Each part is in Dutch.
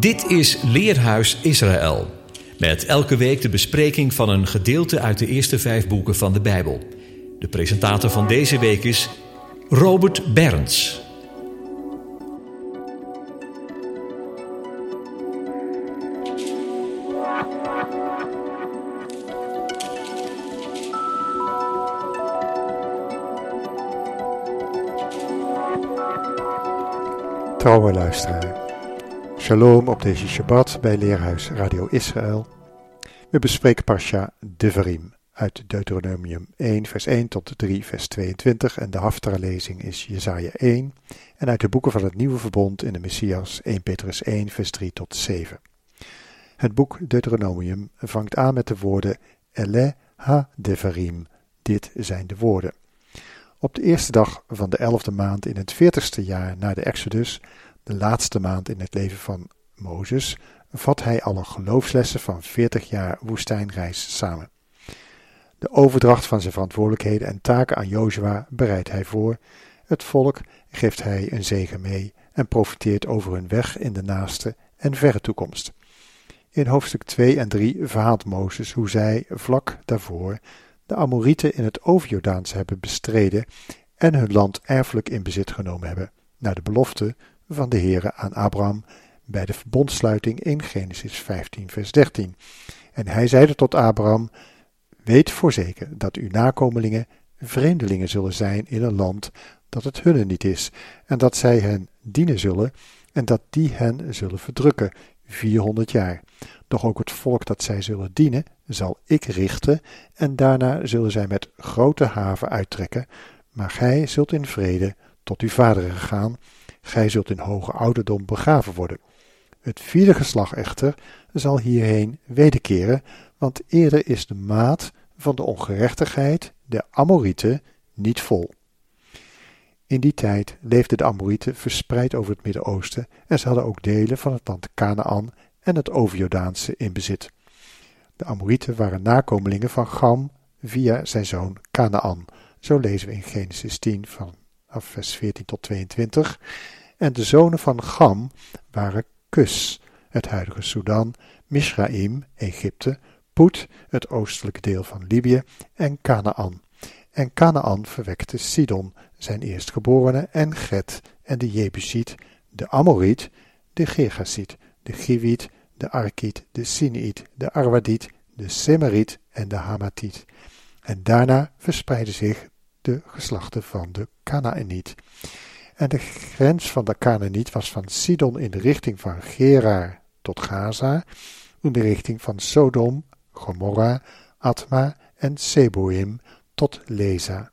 Dit is Leerhuis Israël. Met elke week de bespreking van een gedeelte uit de eerste vijf boeken van de Bijbel. De presentator van deze week is Robert Berends. Trouwe luisteraar. Shalom op deze Shabbat bij Leerhuis Radio Israël. We bespreken Parsha Devarim uit Deuteronomium 1 vers 1 tot 3 vers 22 en de Haftara-lezing is Jesaja 1 en uit de boeken van het Nieuwe Verbond in de Messias 1 Petrus 1 vers 3 tot 7. Het boek Deuteronomium vangt aan met de woorden Ele ha Devarim, dit zijn de woorden. Op de eerste dag van de elfde maand in het veertigste jaar na de Exodus de laatste maand in het leven van Mozes, vat hij alle geloofslessen van 40 jaar woestijnreis samen. De overdracht van zijn verantwoordelijkheden en taken aan Jozua bereidt hij voor. Het volk geeft hij een zegen mee en profiteert over hun weg in de naaste en verre toekomst. In hoofdstuk 2 en 3 verhaalt Mozes hoe zij vlak daarvoor de Amorieten in het Overjordaans hebben bestreden en hun land erfelijk in bezit genomen hebben, naar de belofte van de Heere aan Abraham bij de verbondsluiting in Genesis 15 vers 13. En hij zeide tot Abraham, weet voorzeker dat uw nakomelingen vreemdelingen zullen zijn in een land dat het hunne niet is, en dat zij hen dienen zullen, en dat die hen zullen verdrukken, 400 jaar. Doch ook het volk dat zij zullen dienen, zal ik richten, en daarna zullen zij met grote haven uittrekken, maar gij zult in vrede tot uw vaderen gaan, Gij zult in hoge ouderdom begraven worden. Het vierde geslacht echter zal hierheen wederkeren, want eerder is de maat van de ongerechtigheid der Amorieten niet vol. In die tijd leefden de Amorieten verspreid over het Midden-Oosten en ze hadden ook delen van het land Canaan en het Overjordaanse in bezit. De Amorieten waren nakomelingen van Gam via zijn zoon Canaan. Zo lezen we in Genesis 10 van vers 14 tot 22. En de zonen van Gam waren Kus, het huidige Sudan, Misraim, Egypte, Poet, het oostelijke deel van Libië, en Canaan. En Canaan verwekte Sidon, zijn eerstgeborene, en Get, en de Jebusiet, de Amoriet, de Gergasiet, de Giviet, de Arkiet, de Siniet, de Arwadiet, de Semeriet en de Hamatiet. En daarna verspreidden zich de geslachten van de Canaaniet. En de grens van de Canaaniet was van Sidon in de richting van Gerar tot Gaza, in de richting van Sodom, Gomorra, Atma en Seboim tot Leza.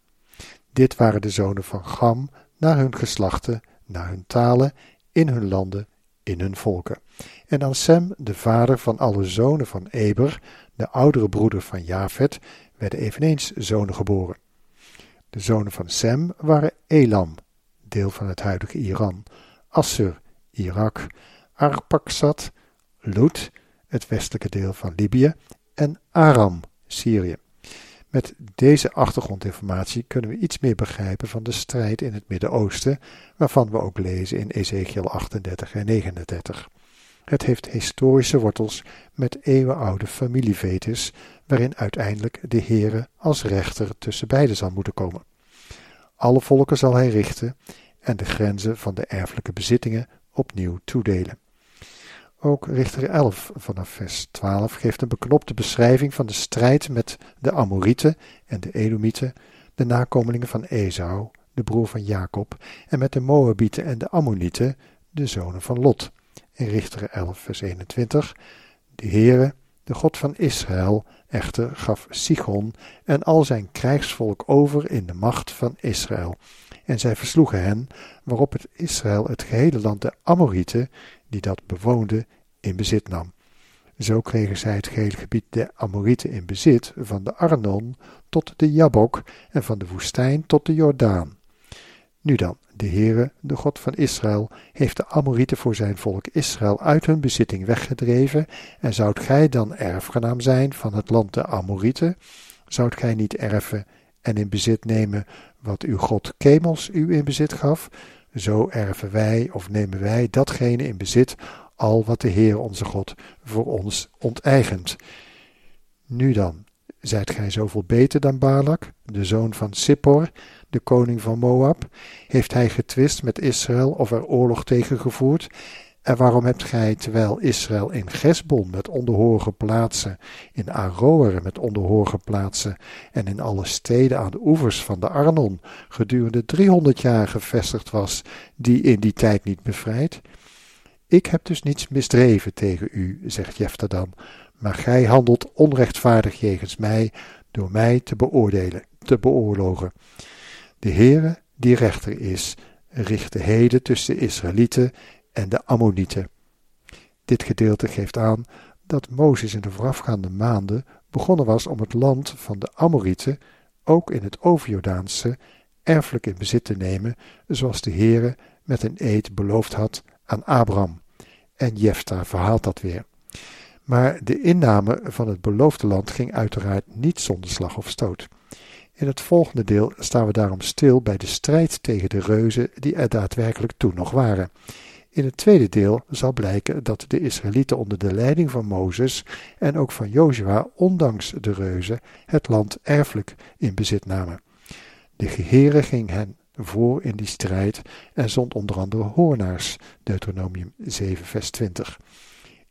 Dit waren de zonen van Gam, naar hun geslachten, naar hun talen, in hun landen, in hun volken. En dan Sem, de vader van alle zonen van Eber, de oudere broeder van Jafet, werden eveneens zonen geboren. De zonen van Sem waren Elam, deel van het huidige Iran, Assur, Irak, Arpaksat, Lut, het westelijke deel van Libië, en Aram, Syrië. Met deze achtergrondinformatie kunnen we iets meer begrijpen van de strijd in het Midden-Oosten, waarvan we ook lezen in Ezekiel 38 en 39. Het heeft historische wortels met eeuwenoude familievetes, waarin uiteindelijk de Heere als rechter tussen beiden zal moeten komen. Alle volken zal hij richten en de grenzen van de erfelijke bezittingen opnieuw toedelen. Ook Richter 11 vanaf vers 12 geeft een beknopte beschrijving van de strijd met de Amorieten en de Edomieten, de nakomelingen van Esau, de broer van Jacob, en met de Moabieten en de Ammonieten, de zonen van Lot. In Richter 11 vers 21, de Heere, de God van Israël, echter gaf Sichon en al zijn krijgsvolk over in de macht van Israël en zij versloegen hen, waarop het Israël het gehele land der Amorieten, die dat bewoonden, in bezit nam. Zo kregen zij het gehele gebied der Amorieten in bezit, van de Arnon tot de Jabok en van de woestijn tot de Jordaan. Nu dan, de Heere, de God van Israël, heeft de Amorieten voor zijn volk Israël uit hun bezitting weggedreven, en zoudt gij dan erfgenaam zijn van het land der Amorieten? Zoudt gij niet erven en in bezit nemen wat uw God Kemels u in bezit gaf, zo erven wij of nemen wij datgene in bezit al wat de Heer onze God voor ons onteigent. Nu dan, zijt gij zoveel beter dan Balak, de zoon van Sippor, de koning van Moab? Heeft hij getwist met Israël of er oorlog tegen gevoerd? En waarom hebt gij, terwijl Israël in Gesbon met onderhorige plaatsen, in Aroer met onderhorige plaatsen en in alle steden aan de oevers van de Arnon gedurende driehonderd jaar gevestigd was, die in die tijd niet bevrijd? Ik heb dus niets misdreven tegen u, zegt Jefta dan, maar gij handelt onrechtvaardig jegens mij door mij te beoordelen, te beoorlogen. De Heere, die rechter is, richt de heden tussen de Israëlieten en de Ammonieten. Dit gedeelte geeft aan dat Mozes in de voorafgaande maanden begonnen was om het land van de Amorieten, ook in het Overjordaanse, erfelijk in bezit te nemen, zoals de Heere met een eed beloofd had aan Abraham. En Jefta verhaalt dat weer. Maar de inname van het beloofde land ging uiteraard niet zonder slag of stoot. In het volgende deel staan we daarom stil bij de strijd tegen de reuzen die er daadwerkelijk toen nog waren. In het tweede deel zal blijken dat de Israëlieten onder de leiding van Mozes en ook van Jozua, ondanks de reuzen, het land erfelijk in bezit namen. De Heere ging hen voor in die strijd en zond onder andere hoornaars, Deuteronomium 7 vers 20.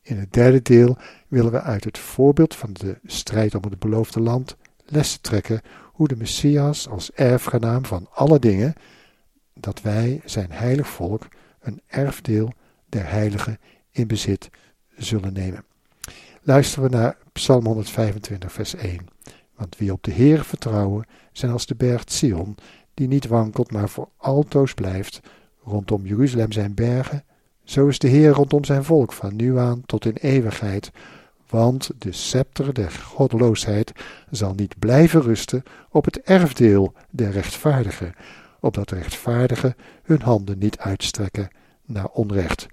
In het derde deel willen we uit het voorbeeld van de strijd om het beloofde land lessen trekken hoe de Messias als erfgenaam van alle dingen, dat wij, zijn heilig volk, een erfdeel der heiligen in bezit zullen nemen. Luisteren we naar Psalm 125, vers 1. Want wie op de Heer vertrouwen, zijn als de berg Sion, die niet wankelt, maar voor altoos blijft. Rondom Jeruzalem zijn bergen, zo is de Heer rondom zijn volk van nu aan tot in eeuwigheid. Want de scepter der goddeloosheid zal niet blijven rusten op het erfdeel der rechtvaardigen, opdat de rechtvaardigen hun handen niet uitstrekken naar onrecht.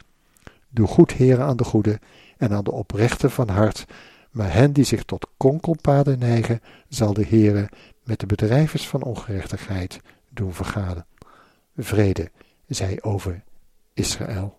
Doe goed, heren, aan de goede en aan de oprechte van hart, maar hen die zich tot konkelpaden neigen, zal de Heere met de bedrijvers van ongerechtigheid doen vergaden. Vrede zij over Israël.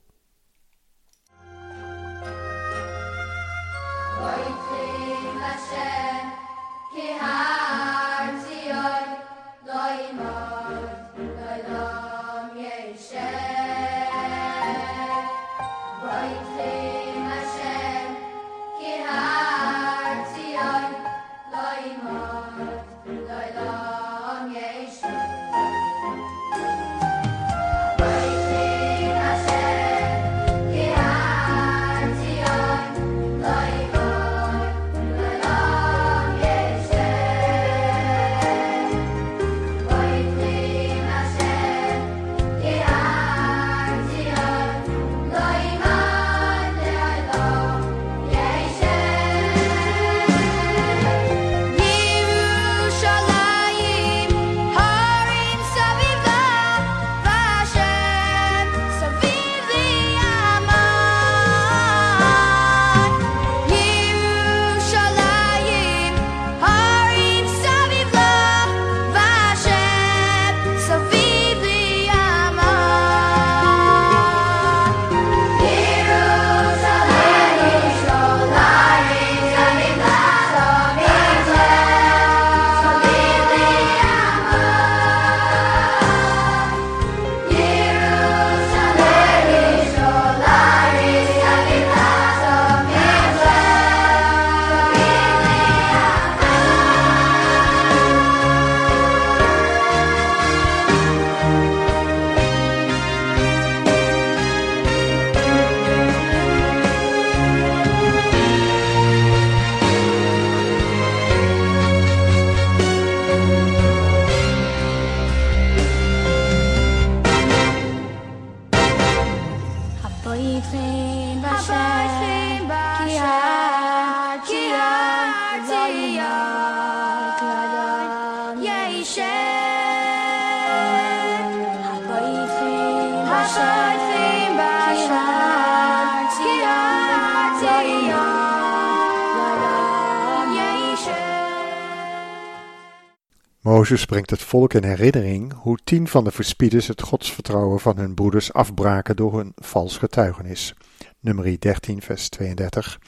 Mozes brengt het volk in herinnering hoe tien van de verspieders het godsvertrouwen van hun broeders afbraken door hun vals getuigenis. nummer 13, vers 32.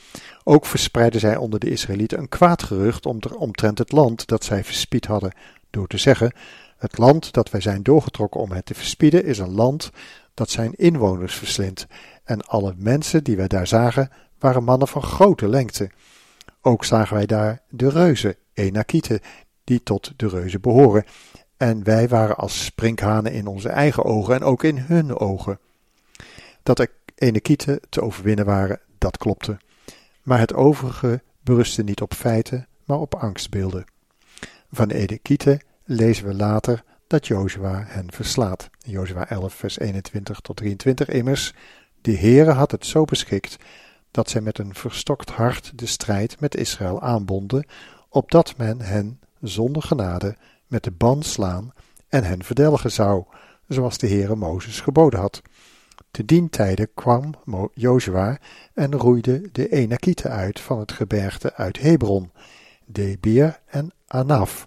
Ook verspreidden zij onder de Israëlieten een kwaad gerucht omtrent het land dat zij verspied hadden, door te zeggen: Het land dat wij zijn doorgetrokken om het te verspieden, is een land dat zijn inwoners verslindt. En alle mensen die wij daar zagen, waren mannen van grote lengte. Ook zagen wij daar de reuzen, Enakieten, die tot de reuzen behoren. En wij waren als sprinkhanen in onze eigen ogen en ook in hun ogen. Dat de Enakieten te overwinnen waren, dat klopte. Maar het overige berustte niet op feiten, maar op angstbeelden. Van de Enakieten lezen we later dat Jozua hen verslaat. Jozua 11, vers 21 tot 23 immers. De Heere had het zo beschikt dat zij met een verstokt hart de strijd met Israël aanbonden, opdat men hen zonder genade met de ban slaan en hen verdelgen zou, zoals de Heere Mozes geboden had. Te dien tijde kwam Jozua en roeide de Enakieten uit van het gebergte uit Hebron, Debir en Anaf,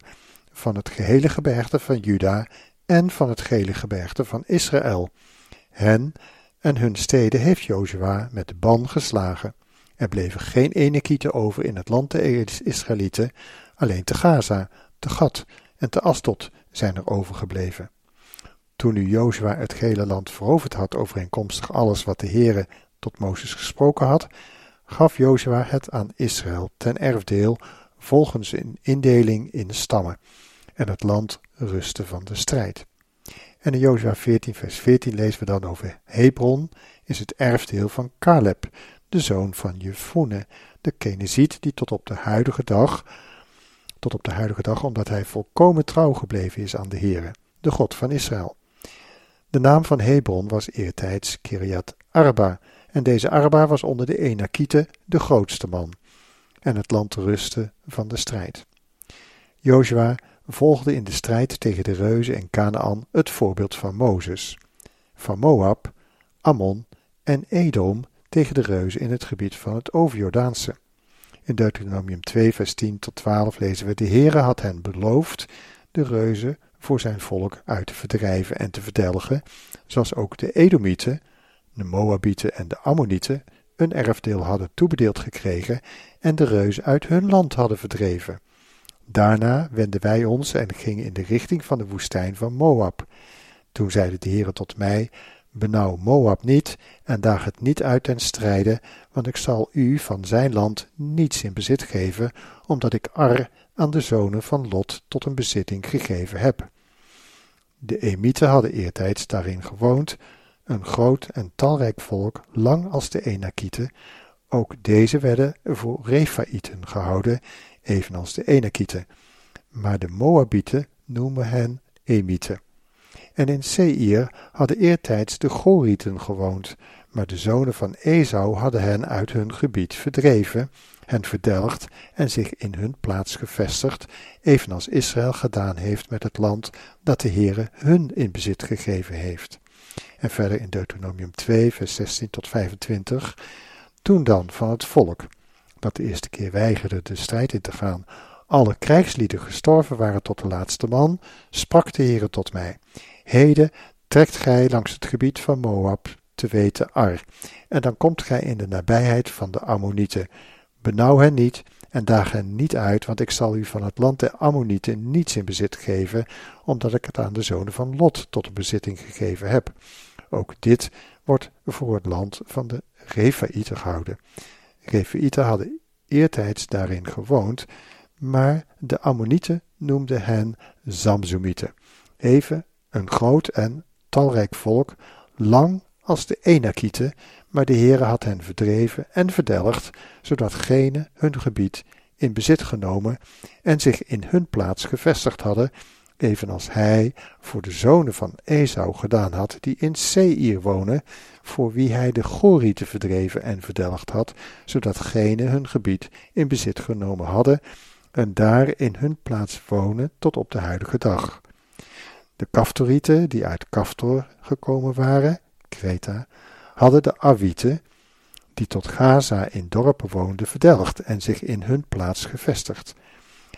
van het gehele gebergte van Juda en van het gehele gebergte van Israël. Hen en hun steden heeft Jozua met de ban geslagen. Er bleven geen Enekieten over in het land der Israëlieten, alleen te Gaza, te Gat en te Astot zijn er overgebleven. Toen nu Jozua het gehele land veroverd had overeenkomstig alles wat de Heere tot Mozes gesproken had, gaf Jozua het aan Israël ten erfdeel volgens een indeling in stammen, en het land rustte van de strijd. En in Jozua 14 vers 14 lezen we dan over Hebron is het erfdeel van Caleb, de zoon van Jefune, de Keneziet die tot op de huidige dag, tot op de huidige dag, omdat hij volkomen trouw gebleven is aan de Heere, de God van Israël. De naam van Hebron was eertijds Kiriat Arba, en deze Arba was onder de Enakieten de grootste man, en het land rustte van de strijd. Jozua volgde in de strijd tegen de reuzen en Canaan het voorbeeld van Mozes. Van Moab, Ammon en Edom tegen de reuzen in het gebied van het Overjordaanse. In Deuteronomium 2 vers 10 tot 12 lezen we de Heere had hen beloofd de reuzen voor zijn volk uit te verdrijven en te verdelgen, zoals ook de Edomieten, de Moabieten en de Ammonieten een erfdeel hadden toebedeeld gekregen en de reuzen uit hun land hadden verdreven. Daarna wenden wij ons en gingen in de richting van de woestijn van Moab. Toen zeide de Heere tot mij, benauw Moab niet en daag het niet uit ten strijde, want ik zal u van zijn land niets in bezit geven, omdat ik Ar aan de zonen van Lot tot een bezitting gegeven heb. De Emieten hadden eertijds daarin gewoond, een groot en talrijk volk, lang als de Enakieten. Ook deze werden voor Refaïten gehouden, evenals de Enakieten. Maar de Moabieten noemen hen Emieten. En in Seir hadden eertijds de Gorieten gewoond, maar de zonen van Esau hadden hen uit hun gebied verdreven, hen verdelgd en zich in hun plaats gevestigd, evenals Israël gedaan heeft met het land dat de Heere hun in bezit gegeven heeft. En verder in Deuteronomium 2, vers 16 tot 25. Toen dan van het volk, dat de eerste keer weigerde de strijd in te gaan, alle krijgslieden gestorven waren tot de laatste man, sprak de Heere tot mij. Heden trekt gij langs het gebied van Moab, te weten Ar, en dan komt gij in de nabijheid van de Ammonieten. Benauw hen niet en daag hen niet uit, want ik zal u van het land der Ammonieten niets in bezit geven, omdat ik het aan de zonen van Lot tot bezitting gegeven heb. Ook dit wordt voor het land van de Refaïten gehouden. Refaïten hadden eertijds daarin gewoond, maar de Ammonieten noemden hen Zamzumieten. Even een groot en talrijk volk, lang als de Enakieten, maar de Heere had hen verdreven en verdelgd, zodat gene hun gebied in bezit genomen en zich in hun plaats gevestigd hadden, evenals hij voor de zonen van Esau gedaan had, die in Seir wonen, voor wie hij de Gorieten verdreven en verdelgd had, zodat gene hun gebied in bezit genomen hadden en daar in hun plaats wonen tot op de huidige dag. De Kaftorieten, die uit Kaftor gekomen waren, Kreta, hadden de Awieten, die tot Gaza in dorpen woonden, verdelgd en zich in hun plaats gevestigd.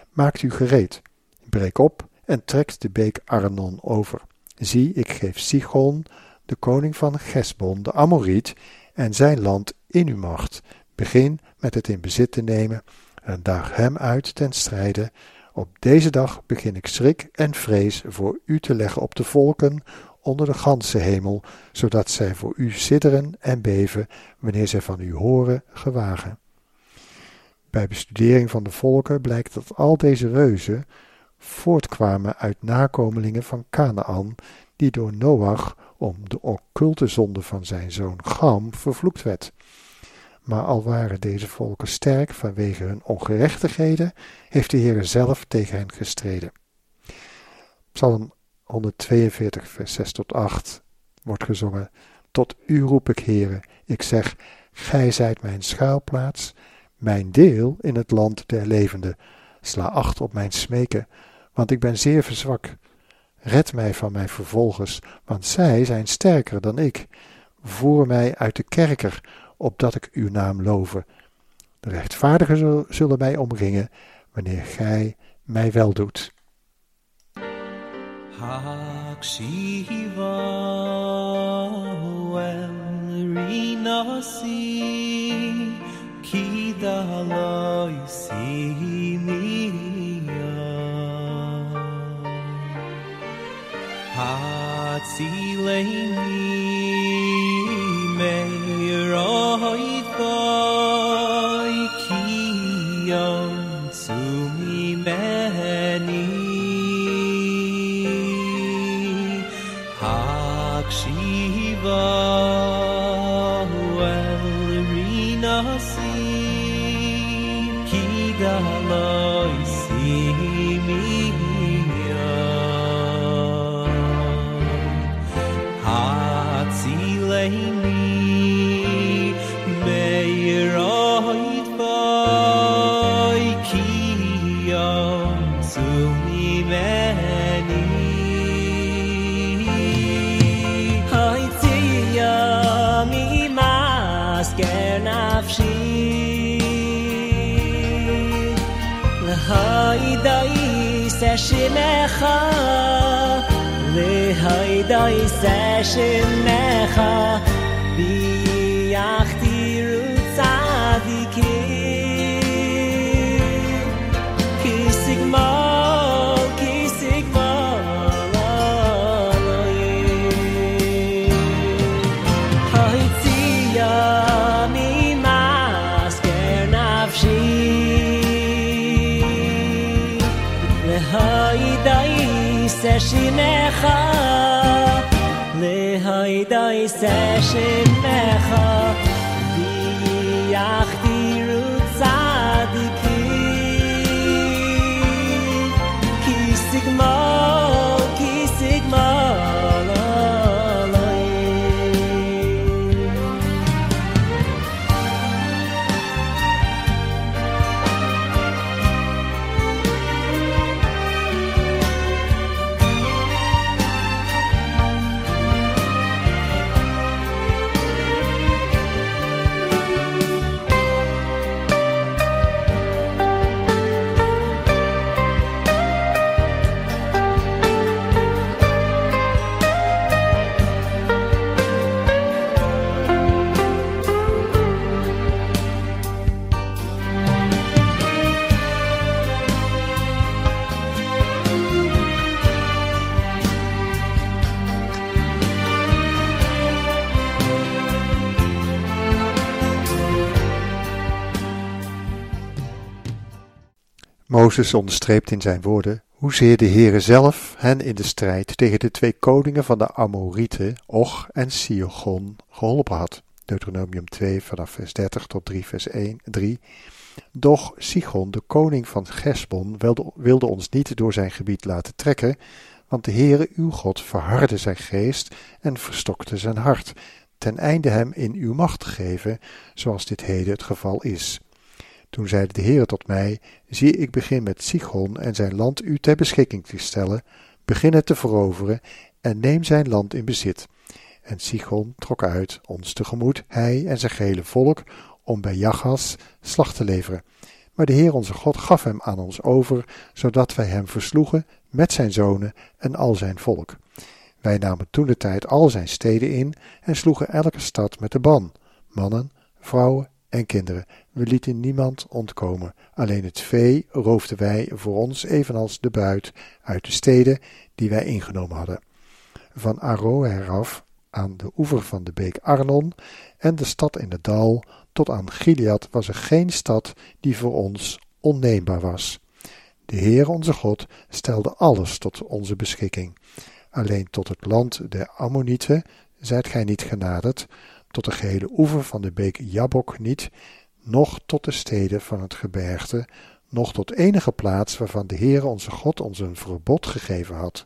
Maakt u gereed, breek op en trekt de beek Arnon over. Zie, ik geef Sichon, de koning van Gesbon, de Amoriet, en zijn land in uw macht. Begin met het in bezit te nemen en daag hem uit ten strijde. Op deze dag begin ik schrik en vrees voor u te leggen op de volken onder de ganse hemel, zodat zij voor u sidderen en beven wanneer zij van u horen gewagen. Bij bestudering van de volken blijkt dat al deze reuzen voortkwamen uit nakomelingen van Canaan, die door Noach om de occulte zonde van zijn zoon Gam vervloekt werd. Maar al waren deze volken sterk vanwege hun ongerechtigheden, heeft de Heer zelf tegen hen gestreden. Psalm 142, vers 6 tot 8 wordt gezongen. Tot u roep ik, Heere, ik zeg, gij zijt mijn schuilplaats, mijn deel in het land der levenden. Sla acht op mijn smeken, want ik ben zeer verzwak. Red mij van mijn vervolgers, want zij zijn sterker dan ik. Voer mij uit de kerker, opdat ik uw naam loven. De rechtvaardigen zullen mij omringen, wanneer gij mij wel doet. nafshi le haydai se shimecha le انساش النخاع Mozes onderstreept in zijn woorden hoezeer de Heere zelf hen in de strijd tegen de twee koningen van de Amorieten, Och en Siogon, geholpen had. Deuteronomium 2 vanaf vers 30 tot 3 vers 1, 3. Doch Sigon, de koning van Gesbon, wilde, wilde ons niet door zijn gebied laten trekken, want de Heere uw God verhardde zijn geest en verstokte zijn hart, ten einde hem in uw macht te geven, zoals dit heden het geval is. Toen zeide de Heere tot mij, zie ik begin met Sichon en zijn land u ter beschikking te stellen, begin het te veroveren en neem zijn land in bezit. En Sichon trok uit ons tegemoet, hij en zijn gehele volk, om bij Jachas slag te leveren. Maar de Heer onze God gaf hem aan ons over, zodat wij hem versloegen met zijn zonen en al zijn volk. Wij namen toen de tijd al zijn steden in en sloegen elke stad met de ban, mannen, vrouwen en kinderen. We lieten niemand ontkomen. Alleen het vee roofden wij voor ons, evenals de buit uit de steden die wij ingenomen hadden. Van Aroer af aan de oever van de beek Arnon en de stad in het dal tot aan Gilead was er geen stad die voor ons onneembaar was. De Heer onze God stelde alles tot onze beschikking. Alleen tot het land der Ammonieten zijt gij niet genaderd, tot de gehele oever van de beek Jabok niet, noch tot de steden van het gebergte, noch tot enige plaats waarvan de Heer onze God ons een verbod gegeven had.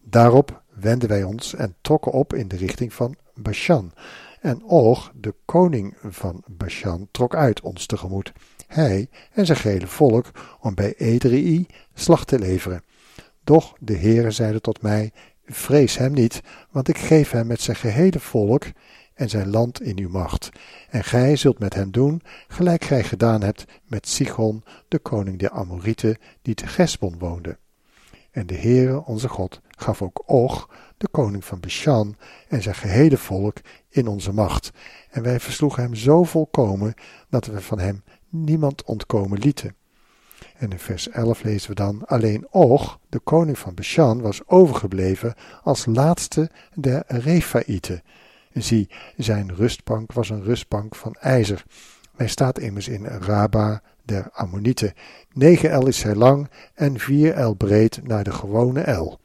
Daarop wenden wij ons en trokken op in de richting van Bashan. En Och, de koning van Bashan, trok uit ons tegemoet, hij en zijn gehele volk, om bij Edrei slag te leveren. Doch de Heere zeide tot mij, vrees hem niet, want ik geef hem met zijn gehele volk en zijn land in uw macht. En gij zult met hem doen, gelijk gij gedaan hebt met Sichon, de koning der Amorieten, die te Gesbon woonde. En de Heere, onze God, gaf ook Og, de koning van Bashan, en zijn gehele volk in onze macht. En wij versloegen hem zo volkomen, dat we van hem niemand ontkomen lieten. En in vers 11 lezen we dan: Alleen Og, de koning van Bashan, was overgebleven als laatste der Refaïten. Zie, zijn rustbank was een rustbank van ijzer. Hij staat immers in Raba der Ammonieten. Negen el is zij lang en vier el breed naar de gewone el.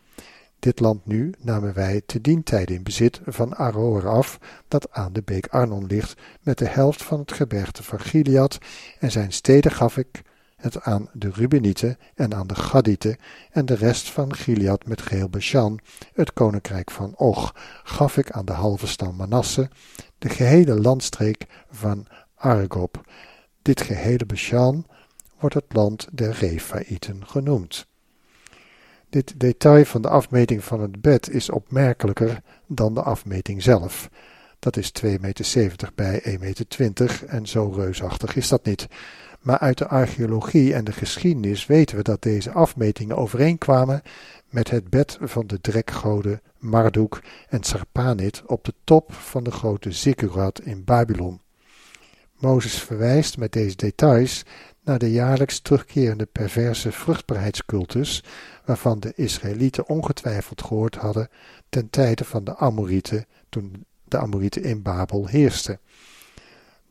Dit land nu namen wij te dien tijd in bezit van Aroer af, dat aan de beek Arnon ligt, met de helft van het gebergte van Gilead, en zijn steden gaf ik het aan de Rubenieten en aan de Gadieten, en de rest van Gilead met geheel Bashan, het koninkrijk van Och, gaf ik aan de halve stam Manasse, de gehele landstreek van Argob. Dit gehele Bashan wordt het land der Refaïten genoemd. Dit detail van de afmeting van het bed is opmerkelijker dan de afmeting zelf. Dat is 2,70 meter bij 1,20 meter en zo reusachtig is dat niet. Maar uit de archeologie en de geschiedenis weten we dat deze afmetingen overeenkwamen met het bed van de drekgoden Marduk en Sarpanit op de top van de grote zikkurat in Babylon. Mozes verwijst met deze details naar de jaarlijks terugkerende perverse vruchtbaarheidscultus, waarvan de Israëlieten ongetwijfeld gehoord hadden ten tijde van de Amorieten, toen de Amorieten in Babel heersten.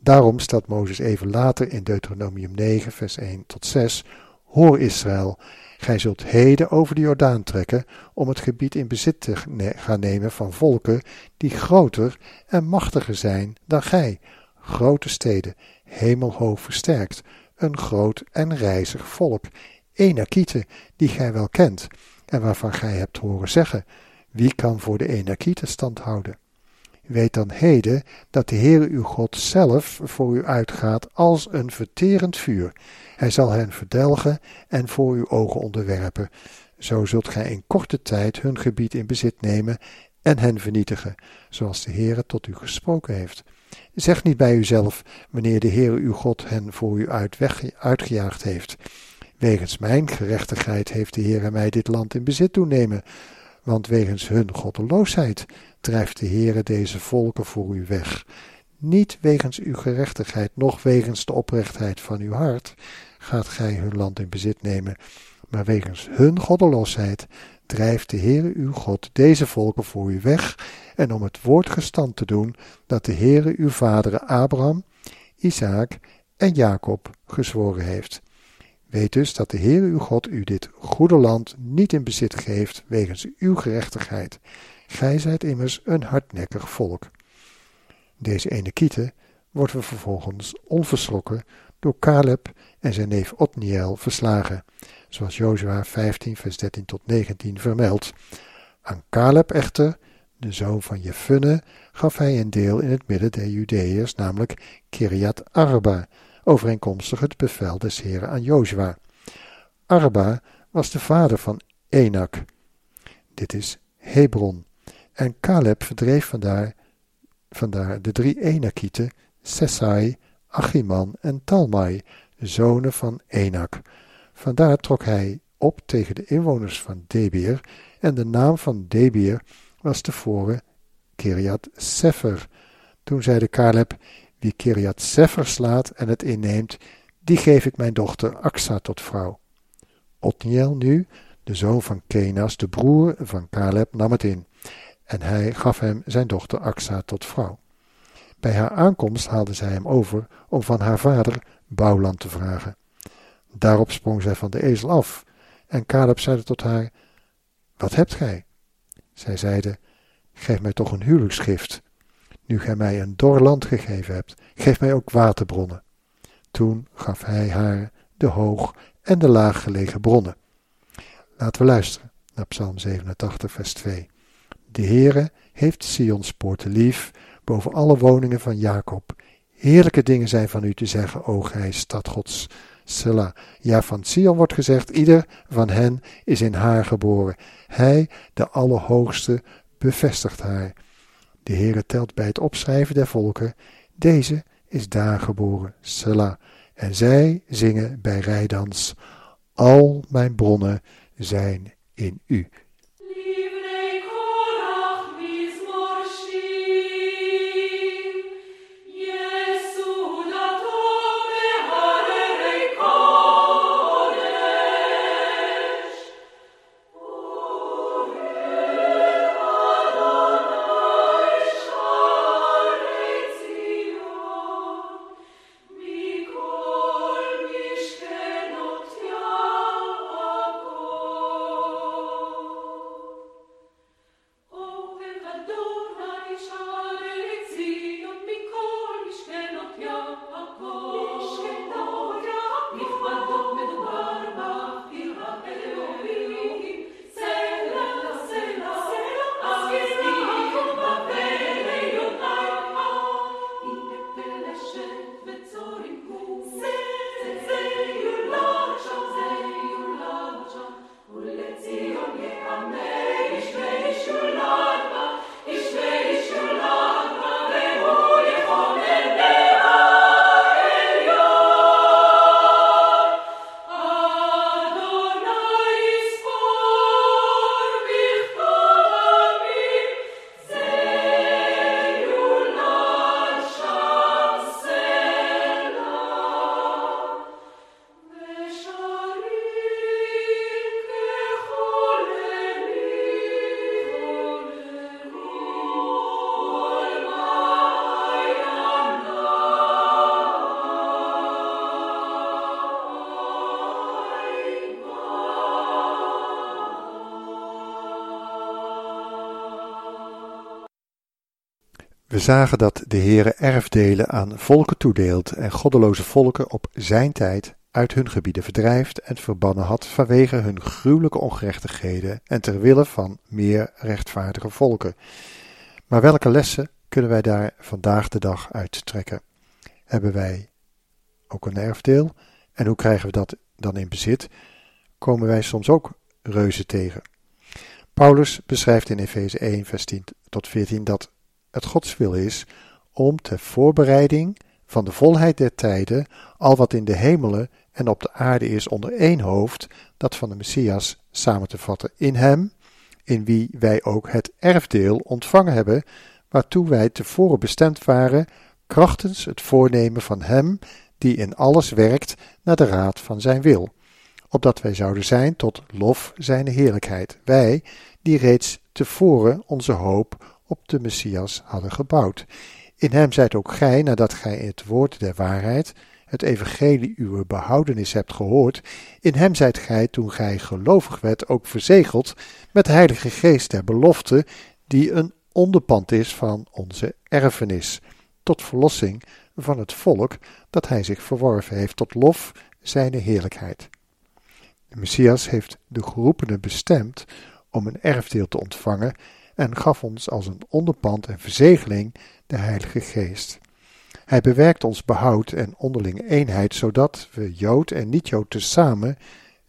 Daarom stelt Mozes even later in Deuteronomium 9, vers 1 tot 6: Hoor Israël, gij zult heden over de Jordaan trekken om het gebied in bezit te gaan nemen van volken die groter en machtiger zijn dan gij, grote steden, hemelhoog versterkt, een groot en reizig volk, Enakieten, die gij wel kent, en waarvan gij hebt horen zeggen, wie kan voor de Enakieten stand houden? Weet dan heden dat de Heere uw God zelf voor u uitgaat als een verterend vuur. Hij zal hen verdelgen en voor uw ogen onderwerpen. Zo zult gij in korte tijd hun gebied in bezit nemen en hen vernietigen, zoals de Heere tot u gesproken heeft. Zeg niet bij uzelf, wanneer de Heere uw God hen voor u uit weg, uitgejaagd heeft. Wegens mijn gerechtigheid heeft de Heere mij dit land in bezit doen nemen, want wegens hun goddeloosheid drijft de Heere deze volken voor u weg. Niet wegens uw gerechtigheid, noch wegens de oprechtheid van uw hart gaat gij hun land in bezit nemen, maar wegens hun goddeloosheid drijft de Heere uw God deze volken voor u weg, en om het woord gestand te doen dat de Heere uw vaderen Abraham, Isaac en Jacob gezworen heeft. Weet dus dat de Heere uw God u dit goede land niet in bezit geeft wegens uw gerechtigheid. Gij zijt immers een hardnekkig volk. Deze ene kiete wordt we vervolgens onverschrokken door Caleb en zijn neef Otniel verslagen, zoals Jozua 15 vers 13 tot 19 vermeldt. Aan Caleb echter, de zoon van Jefunne, gaf hij een deel in het midden der Judeërs, namelijk Kiriat Arba, overeenkomstig het bevel des Heren aan Jozua. Arba was de vader van Enak. Dit is Hebron. En Caleb verdreef vandaar, de drie Enakieten, Sesai, Achiman en Talmai, zonen van Enak. Vandaar trok hij op tegen de inwoners van Debir, en de naam van Debir was tevoren Kiriat Sefer. Toen zeide Caleb, Wie Kiriat Sefer slaat en het inneemt, die geef ik mijn dochter Aksa tot vrouw. Otniel nu, de zoon van Kenas, de broer van Caleb, nam het in, en hij gaf hem zijn dochter Aksa tot vrouw. Bij haar aankomst haalde zij hem over om van haar vader bouwland te vragen. Daarop sprong zij van de ezel af, en Caleb zeide tot haar: Wat hebt gij? Zij zeide: Geef mij toch een huwelijksgift. Nu gij mij een dor land gegeven hebt, geef mij ook waterbronnen. Toen gaf hij haar de hoog en de laag gelegen bronnen. Laten we luisteren naar Psalm 87, vers 2. De Heere heeft Sions poorten lief, boven alle woningen van Jacob. Heerlijke dingen zijn van u te zeggen, o gij stad Gods. Ja, van Sion wordt gezegd, ieder van hen is in haar geboren. Hij, de Allerhoogste, bevestigt haar. De Heere telt bij het opschrijven der volken, deze is daar geboren, Selah. En zij zingen bij rijdans, al mijn bronnen zijn in u. We zagen dat de Heere erfdelen aan volken toedeelt en goddeloze volken op zijn tijd uit hun gebieden verdrijft en verbannen had vanwege hun gruwelijke ongerechtigheden en ter wille van meer rechtvaardige volken. Maar welke lessen kunnen wij daar vandaag de dag uit trekken? Hebben wij ook een erfdeel? En hoe krijgen we dat dan in bezit? Komen wij soms ook reuzen tegen? Paulus beschrijft in Efeze 1, vers 10 tot 14 dat het Gods wil is om ter voorbereiding van de volheid der tijden al wat in de hemelen en op de aarde is onder één hoofd, dat van de Messias, samen te vatten in hem, in wie wij ook het erfdeel ontvangen hebben, waartoe wij tevoren bestemd waren, krachtens het voornemen van hem die in alles werkt naar de raad van zijn wil, opdat wij zouden zijn tot lof zijn heerlijkheid, wij die reeds tevoren onze hoop op de Messias hadden gebouwd. In hem zijt ook gij, nadat gij het woord der waarheid, het evangelie uw behoudenis hebt gehoord, in hem zijt gij, toen gij gelovig werd, ook verzegeld met de heilige geest der belofte, die een onderpand is van onze erfenis, tot verlossing van het volk dat hij zich verworven heeft, tot lof zijne heerlijkheid. De Messias heeft de geroepenen bestemd om een erfdeel te ontvangen en gaf ons als een onderpand en verzegeling de Heilige Geest. Hij bewerkt ons behoud en onderlinge eenheid, zodat we Jood en niet-Jood tezamen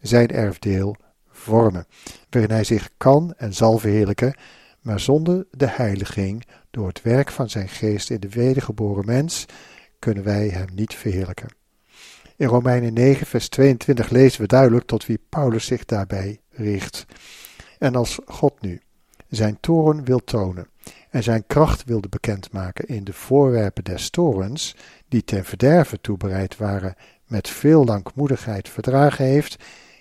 zijn erfdeel vormen, waarin hij zich kan en zal verheerlijken, maar zonder de heiliging, door het werk van zijn geest in de wedergeboren mens, kunnen wij hem niet verheerlijken. In Romeinen 9, vers 22 lezen we duidelijk tot wie Paulus zich daarbij richt. En als God nu zijn toren wil tonen en zijn kracht wilde bekendmaken in de voorwerpen des torens, die ten verderven toebereid waren, met veel langmoedigheid verdragen heeft,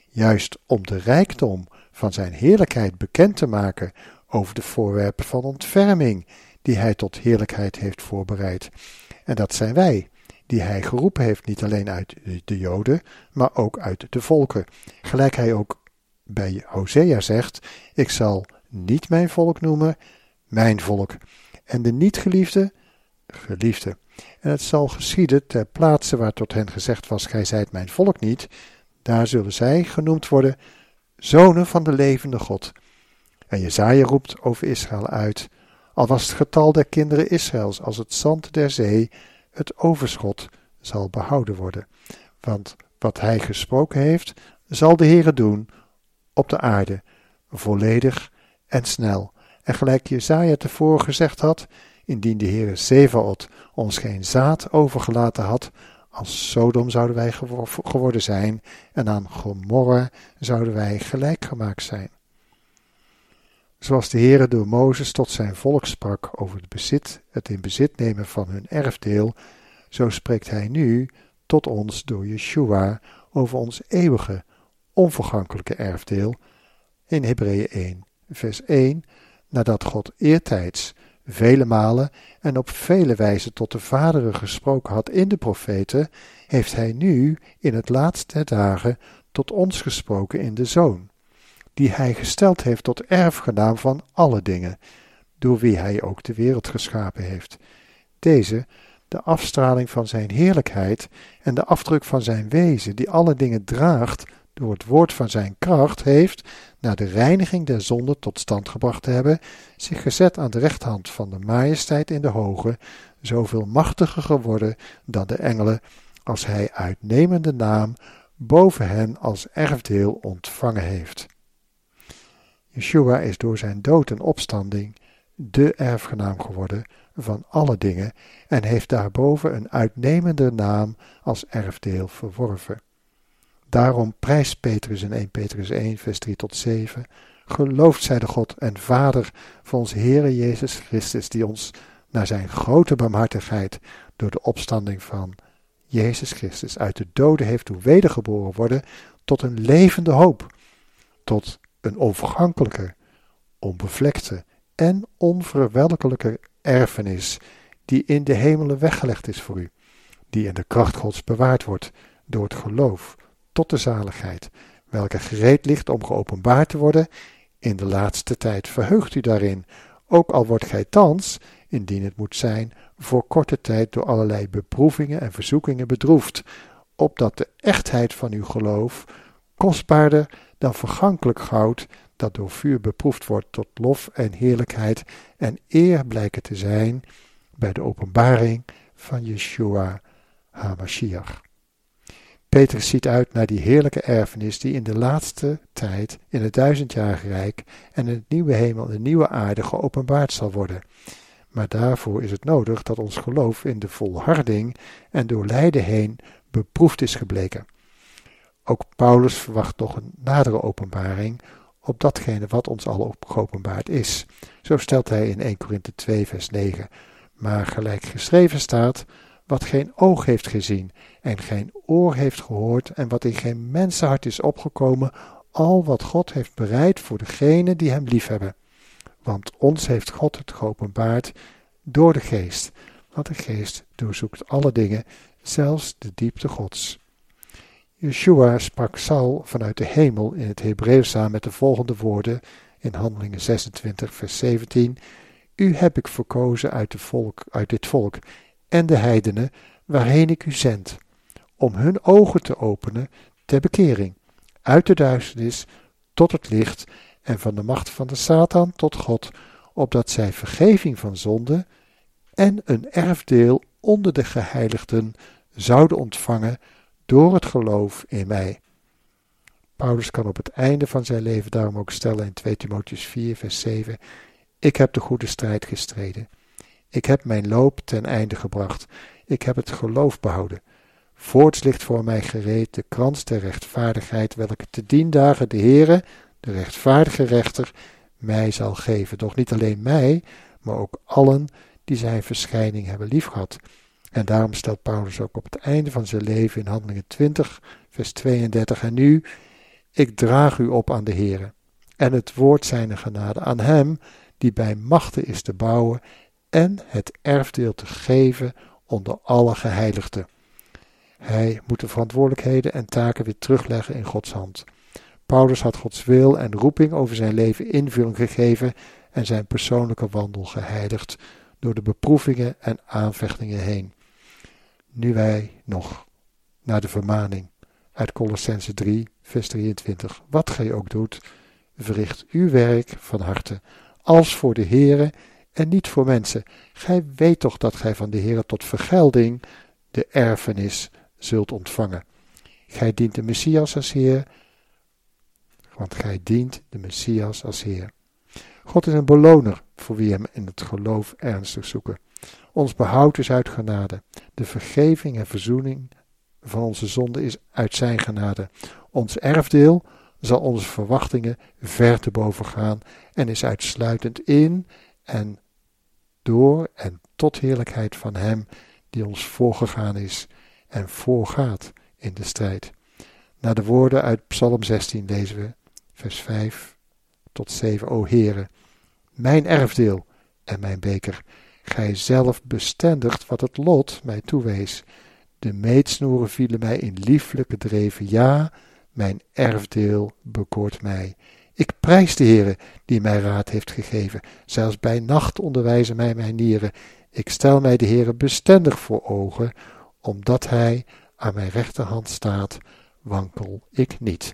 juist om de rijkdom van zijn heerlijkheid bekend te maken over de voorwerpen van ontferming, die hij tot heerlijkheid heeft voorbereid. En dat zijn wij, die hij geroepen heeft, niet alleen uit de Joden, maar ook uit de volken. Gelijk hij ook bij Hosea zegt: Ik zal niet mijn volk noemen, mijn volk, en de niet-geliefde, geliefde. En het zal geschieden ter plaatse waar tot hen gezegd was: Gij zijt mijn volk niet, daar zullen zij genoemd worden zonen van de levende God. En Jezaja roept over Israël uit: Al was het getal der kinderen Israëls als het zand der zee, het overschot zal behouden worden. Want wat hij gesproken heeft, zal de Heere doen op de aarde, volledig en snel. En gelijk Jezaja tevoren gezegd had, indien de Heere Zevaot ons geen zaad overgelaten had, als Sodom zouden wij geworden zijn en aan Gomorra zouden wij gelijk gemaakt zijn. Zoals de Heere door Mozes tot zijn volk sprak over het bezit, het in bezit nemen van hun erfdeel, zo spreekt hij nu tot ons door Yeshua over ons eeuwige, onvergankelijke erfdeel in Hebreeën 1, vers 1, nadat God eertijds vele malen en op vele wijzen tot de vaderen gesproken had in de profeten, heeft hij nu in het laatste der dagen tot ons gesproken in de Zoon, die hij gesteld heeft tot erfgenaam van alle dingen, door wie hij ook de wereld geschapen heeft. Deze, de afstraling van zijn heerlijkheid en de afdruk van zijn wezen, die alle dingen draagt door het woord van zijn kracht, heeft, na de reiniging der zonde tot stand gebracht te hebben, zich gezet aan de rechthand van de majesteit in de hoge, zoveel machtiger geworden dan de engelen, als hij uitnemende naam boven hen als erfdeel ontvangen heeft. Yeshua is door zijn dood en opstanding de erfgenaam geworden van alle dingen en heeft daarboven een uitnemende naam als erfdeel verworven. Daarom prijst Petrus in 1 Petrus 1, vers 3 tot 7. Gelooft zij de God en Vader van onze Heere Jezus Christus, die ons naar zijn grote barmhartigheid door de opstanding van Jezus Christus uit de doden heeft doen wedergeboren worden tot een levende hoop, tot een onvergankelijke, onbevlekte en onverwelkelijke erfenis die in de hemelen weggelegd is voor u, die in de kracht Gods bewaard wordt door het geloof tot de zaligheid, welke gereed ligt om geopenbaard te worden in de laatste tijd. Verheugt u daarin, ook al wordt gij thans, indien het moet zijn, voor korte tijd door allerlei beproevingen en verzoekingen bedroefd, opdat de echtheid van uw geloof, kostbaarder dan vergankelijk goud, dat door vuur beproefd wordt tot lof en heerlijkheid en eer blijken te zijn bij de openbaring van Yeshua HaMashiach. Petrus ziet uit naar die heerlijke erfenis die in de laatste tijd, in het duizendjarige rijk en in het nieuwe hemel en de nieuwe aarde geopenbaard zal worden. Maar daarvoor is het nodig dat ons geloof in de volharding en door lijden heen beproefd is gebleken. Ook Paulus verwacht nog een nadere openbaring op datgene wat ons al geopenbaard is. Zo stelt hij in 1 Korinthe 2 vers 9. Maar gelijk geschreven staat, wat geen oog heeft gezien en geen oor heeft gehoord en wat in geen mensenhart is opgekomen, al wat God heeft bereid voor degenen die hem liefhebben. Want ons heeft God het geopenbaard door de geest, want de geest doorzoekt alle dingen, zelfs de diepte Gods. Yeshua sprak Saul vanuit de hemel in het Hebreeuws aan met de volgende woorden in Handelingen 26, vers 17. U heb ik verkozen uit, volk, uit dit volk en de heidenen waarheen ik u zend, om hun ogen te openen ter bekering, uit de duisternis tot het licht en van de macht van de Satan tot God, opdat zij vergeving van zonde en een erfdeel onder de geheiligden zouden ontvangen door het geloof in mij. Paulus kan op het einde van zijn leven daarom ook stellen in 2 Timotheus 4, vers 7: Ik heb de goede strijd gestreden. Ik heb mijn loop ten einde gebracht. Ik heb het geloof behouden. Voorts ligt voor mij gereed de krans der rechtvaardigheid, welke te dien dagen de Heere, de rechtvaardige rechter, mij zal geven. Doch niet alleen mij, maar ook allen die zijn verschijning hebben liefgehad. En daarom stelt Paulus ook op het einde van zijn leven in Handelingen 20, vers 32, en nu, ik draag u op aan de Heere en het woord zijner genade aan hem die bij machten is te bouwen en het erfdeel te geven onder alle geheiligden. Hij moet de verantwoordelijkheden en taken weer terugleggen in Gods hand. Paulus had Gods wil en roeping over zijn leven invulling gegeven en zijn persoonlijke wandel geheiligd door de beproevingen en aanvechtingen heen. Nu wij nog naar de vermaning uit Colossense 3, vers 23. Wat gij ook doet, verricht uw werk van harte, als voor de Heere en niet voor mensen. Gij weet toch dat gij van de Heere tot vergelding de erfenis zult ontvangen. Gij dient de Messias als Heer, want gij dient de Messias als Heer. God is een beloner voor wie hem in het geloof ernstig zoeken. Ons behoud is uit genade. De vergeving en verzoening van onze zonde is uit zijn genade. Ons erfdeel zal onze verwachtingen ver te boven gaan en is uitsluitend in en door en tot heerlijkheid van Hem die ons voorgegaan is en voorgaat in de strijd. Naar de woorden uit Psalm 16 lezen we, vers 5 tot 7. O Heere, mijn erfdeel en mijn beker, gij zelf bestendigt wat het lot mij toewees. De meetsnoeren vielen mij in lieflijke dreven, ja, mijn erfdeel bekoort mij. Ik prijs de Heere die mij raad heeft gegeven. Zelfs bij nacht onderwijzen mij mijn nieren. Ik stel mij de Heere bestendig voor ogen, omdat hij aan mijn rechterhand staat, wankel ik niet.